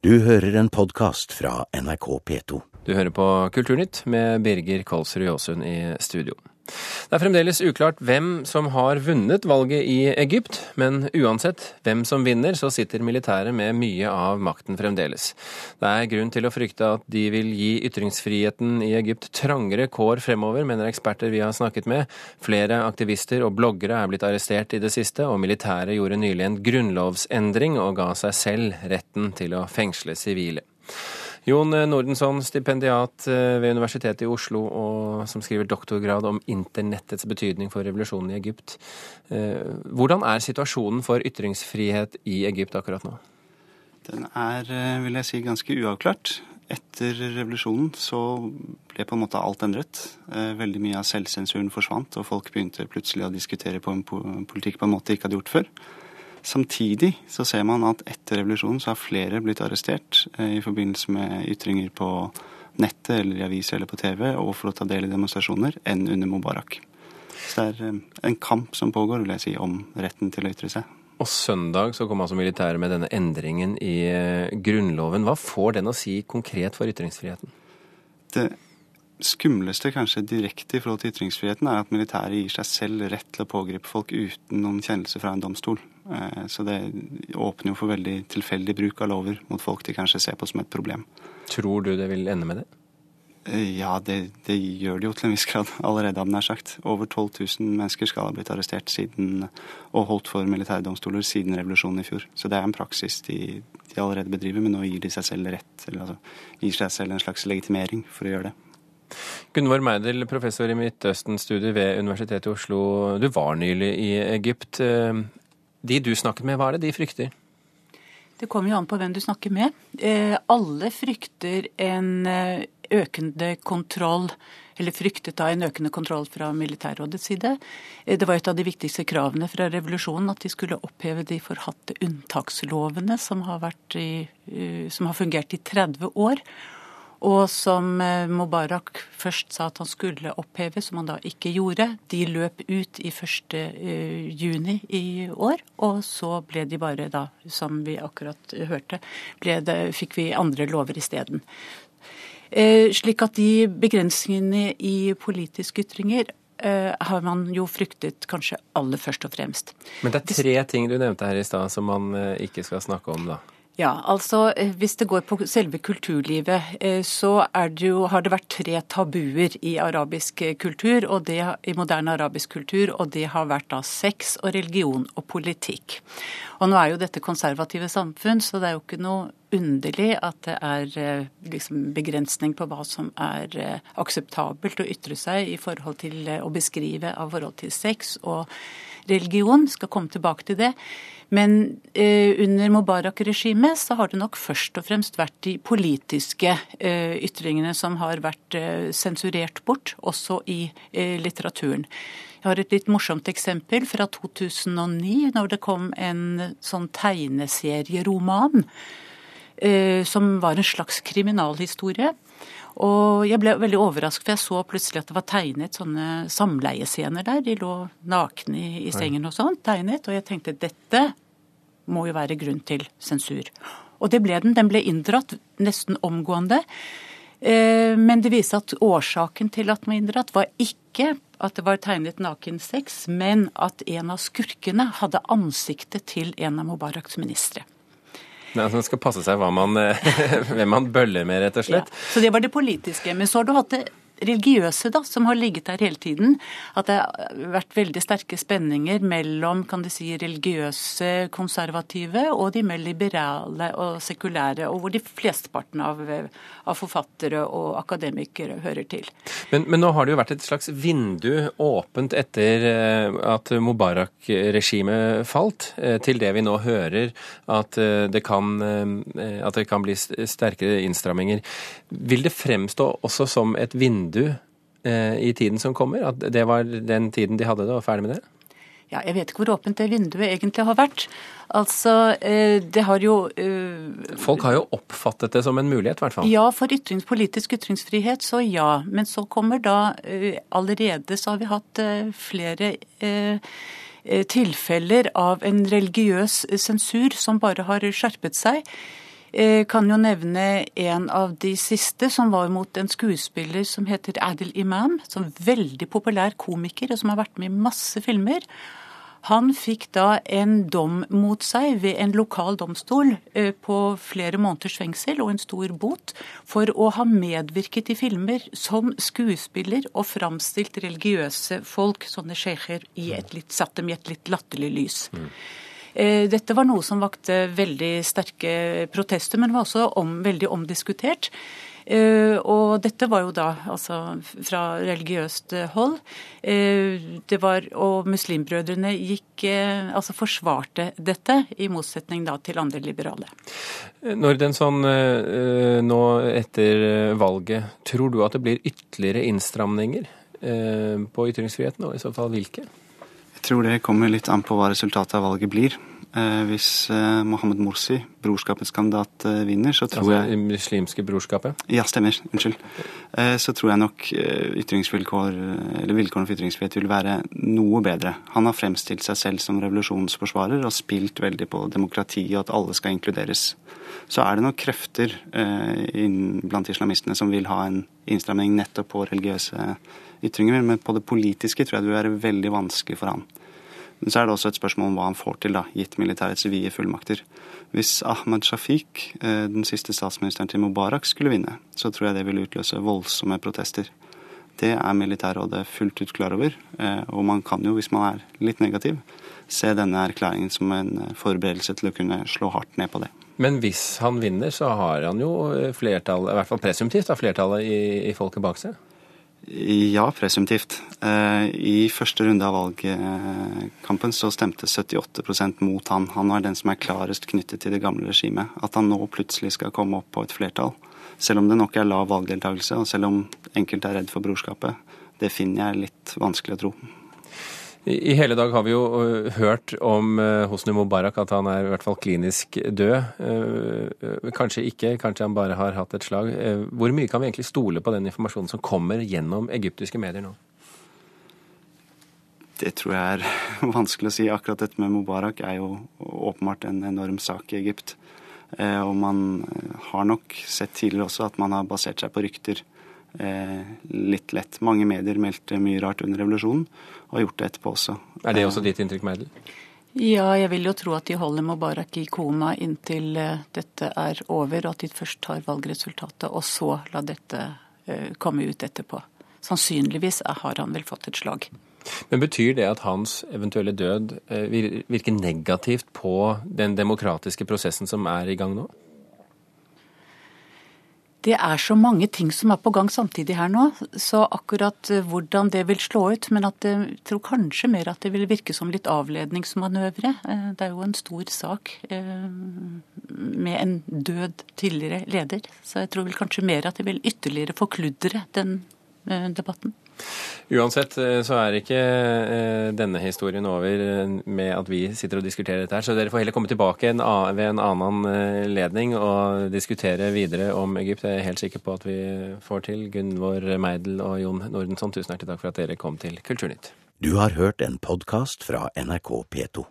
Du hører en podkast fra NRK P2. Du hører på Kulturnytt med Birger Kolsrud Jåsund i studio. Det er fremdeles uklart hvem som har vunnet valget i Egypt, men uansett hvem som vinner, så sitter militæret med mye av makten fremdeles. Det er grunn til å frykte at de vil gi ytringsfriheten i Egypt trangere kår fremover, mener eksperter vi har snakket med. Flere aktivister og bloggere er blitt arrestert i det siste, og militæret gjorde nylig en grunnlovsendring og ga seg selv retten til å fengsle sivile. Jon Nordensson, stipendiat eh, ved Universitetet i Oslo, og som skriver doktorgrad om internettets betydning for revolusjonen i Egypt. Eh, hvordan er situasjonen for ytringsfrihet i Egypt akkurat nå? Den er, eh, vil jeg si, ganske uavklart. Etter revolusjonen så ble på en måte alt endret. Veldig mye av selvsensuren forsvant, og folk begynte plutselig å diskutere på en politikk på en måte de ikke hadde gjort før. Samtidig så ser man at etter revolusjonen så har flere blitt arrestert eh, i forbindelse med ytringer på nettet eller i aviser eller på TV og for å ta del i demonstrasjoner, enn under Mubarak. Så det er eh, en kamp som pågår, vil jeg si, om retten til å ytre seg. Og søndag så kom altså militæret med denne endringen i eh, Grunnloven. Hva får den å si konkret for ytringsfriheten? Det skumleste kanskje direkte i forhold til ytringsfriheten er at militæret gir seg selv rett til å pågripe folk uten noen kjennelse fra en domstol. Eh, så det åpner jo for veldig tilfeldig bruk av lover mot folk de kanskje ser på som et problem. Tror du det vil ende med det? Eh, ja, det, det gjør det jo til en viss grad allerede, hadde nær sagt. Over 12 000 mennesker skal ha blitt arrestert siden, og holdt for militære domstoler siden revolusjonen i fjor. Så det er en praksis de, de allerede bedriver, men nå gir de seg selv rett, eller altså gir seg selv en slags legitimering for å gjøre det. Gunvor Meidel, professor i Midtøsten-studier ved Universitetet i Oslo. Du var nylig i Egypt. Eh, de du snakket med, hva er det de frykter? Det kommer jo an på hvem du snakker med. Eh, alle frykter en eh, økende kontroll, eller fryktet da en økende kontroll fra militærrådets side. Det var et av de viktigste kravene fra revolusjonen at de skulle oppheve de forhatte unntakslovene som har, i, som har fungert i 30 år og som eh, Mubarak først sa at han skulle oppheve, som han da ikke gjorde. De løp ut i 1. Eh, i år, og så ble de bare da, som vi akkurat hørte, det, fikk vi andre lover isteden. Eh, slik at de begrensningene i politiske ytringer har man jo fryktet kanskje aller først og fremst. Men det er tre ting du nevnte her i stad som man ikke skal snakke om, da? Ja, altså eh, Hvis det går på selve kulturlivet, eh, så det jo, har det vært tre tabuer i arabisk kultur, og det, i moderne arabisk kultur, og det har vært da sex og religion og politikk. Og Nå er jo dette konservative samfunn, så det er jo ikke noe underlig at det er eh, liksom, begrensning på hva som er akseptabelt å ytre seg i forhold til å beskrive av forhold til sex og religion. Skal komme tilbake til det. Men eh, under Mubarak-regimet så har det nok først og fremst vært de politiske eh, ytringene som har vært eh, sensurert bort, også i litteraturen. Jeg har et litt morsomt eksempel fra 2009, når det kom en sånn tegneserieroman som var en slags kriminalhistorie. Og jeg ble veldig overrasket, for jeg så plutselig at det var tegnet sånne samleiescener der. De lå nakne i, i sengen og sånn, tegnet. Og jeg tenkte dette må jo være grunn til sensur. Og det ble den. Den ble inndratt nesten omgående. Eh, men det viste at årsaken til at den var inndratt, var ikke at det var tegnet nakensex, men at en av skurkene hadde ansiktet til en av Mubaraks ministre. Ja, Man skal passe seg man, hvem man bøller med, rett og slett. Ja, så det var det politiske. Men så har du hatt det religiøse da, som har ligget der hele tiden. At det har vært veldig sterke spenninger mellom kan du si, religiøse konservative og de mer liberale og sekulære, og hvor de flesteparten av, av forfattere og akademikere hører til. Men, men, nå har det jo vært et slags vindu åpent etter eh, at Mubarak-regimet falt, eh, til det vi nå hører at eh, det kan, at det kan bli sterkere innstramminger. Vil det fremstå også som et vindu vindu eh, i tiden som kommer? At det var den tiden de hadde det, og ferdig med det? Ja, Jeg vet ikke hvor åpent det vinduet egentlig har vært. Altså, eh, det har jo uh, Folk har jo oppfattet det som en mulighet, i hvert fall? Ja, for ytrings, politisk ytringsfrihet, så ja. Men så kommer da Allerede så har vi hatt flere tilfeller av en religiøs sensur som bare har skjerpet seg. Eh, kan jo nevne en av de siste, som var mot en skuespiller som heter Adil Imam. Som er veldig populær komiker, og som har vært med i masse filmer. Han fikk da en dom mot seg ved en lokal domstol eh, på flere måneders fengsel og en stor bot for å ha medvirket i filmer som skuespiller og framstilt religiøse folk, sånne sjeikher, satt dem i et litt latterlig lys. Mm. Eh, dette var noe som vakte veldig sterke protester, men var også om, veldig omdiskutert. Uh, og dette var jo da altså fra religiøst hold. Uh, det var, og muslimbrødrene gikk, altså forsvarte dette, i motsetning da til andre liberale. Når den sånn nå etter valget, tror du at det blir ytterligere innstramninger på ytringsfriheten, og i så fall hvilke? Tror det kommer litt an på hva resultatet av valget blir. Eh, hvis eh, Mohammed Morsi, brorskapets kandidat, eh, vinner, så tror altså, jeg muslimske brorskapet? Ja, stemmer. Unnskyld. Så tror jeg nok ytringsvilkår, eller vilkårene for ytringsfrihet vil være noe bedre. Han har fremstilt seg selv som revolusjonsforsvarer og spilt veldig på demokrati og at alle skal inkluderes. Så er det nok krefter blant islamistene som vil ha en innstramning nettopp på religiøse ytringer, men på det politiske tror jeg det vil være veldig vanskelig for han. Men så er det også et spørsmål om hva han får til, da, gitt militærets vide fullmakter. Hvis Ahmad Shafiq, eh, den siste statsministeren til Mubarak, skulle vinne, så tror jeg det vil utløse voldsomme protester. Det er Militærrådet fullt ut klar over, eh, og man kan jo, hvis man er litt negativ, se denne erklæringen som en eh, forberedelse til å kunne slå hardt ned på det. Men hvis han vinner, så har han jo flertall, i hvert fall presumptivt, flertallet i, i folket bak seg? Ja, presumptivt. Eh, I første runde av valgkampen så stemte 78% mot han. Han er den som er klarest knyttet til det gamle regimet. At han nå plutselig skal komme opp på et flertall, selv om det nok er lav valgdeltakelse, og selv om enkelte er redd for brorskapet, det finner jeg litt vanskelig å tro. I hele dag har vi jo øh, hørt om øh, Hosni Mubarak at han er i hvert fall klinisk død. Øh, kanskje ikke, kanskje han bare har hatt et slag. Hvor mye kan vi egentlig stole på den informasjonen som kommer gjennom egyptiske medier nå? Det tror jeg er vanskelig å si. Akkurat dette med Mubarak er jo åpenbart en enorm sak i Egypt. Og man har nok sett tidligere også at man har basert seg på rykter Eh, litt lett. Mange medier meldte mye rart under revolusjonen, og har gjort det etterpå også. Er det også ditt inntrykk, Meidel? Ja, jeg vil jo tro at de holder Mubarak i koma inntil eh, dette er over, og at de først tar valgresultatet, og så la dette eh, komme ut etterpå. Sannsynligvis har han vel fått et slag. Men Betyr det at hans eventuelle død virker negativt på den demokratiske prosessen som er i gang nå? Det er så mange ting som er på gang samtidig her nå, så akkurat eh, hvordan det vil slå ut. Men at jeg tror kanskje mer at det vil virke som litt avledningsmanøvre. Eh, det er jo en stor sak eh, med en død tidligere leder. Så jeg tror vel kanskje mer at det vil ytterligere forkludre den debatten. Uansett eh, så er ikke eh, denne historien over eh, med at vi sitter og diskuterer dette her, så dere får heller komme tilbake ved en annen ledning og diskutere videre om Egypt. Jeg er helt sikker på at vi får til. Gunvor Meidel og Jon Nordensson, tusen hjertelig takk for at dere kom til Kulturnytt. Du har hørt en podkast fra NRK P2.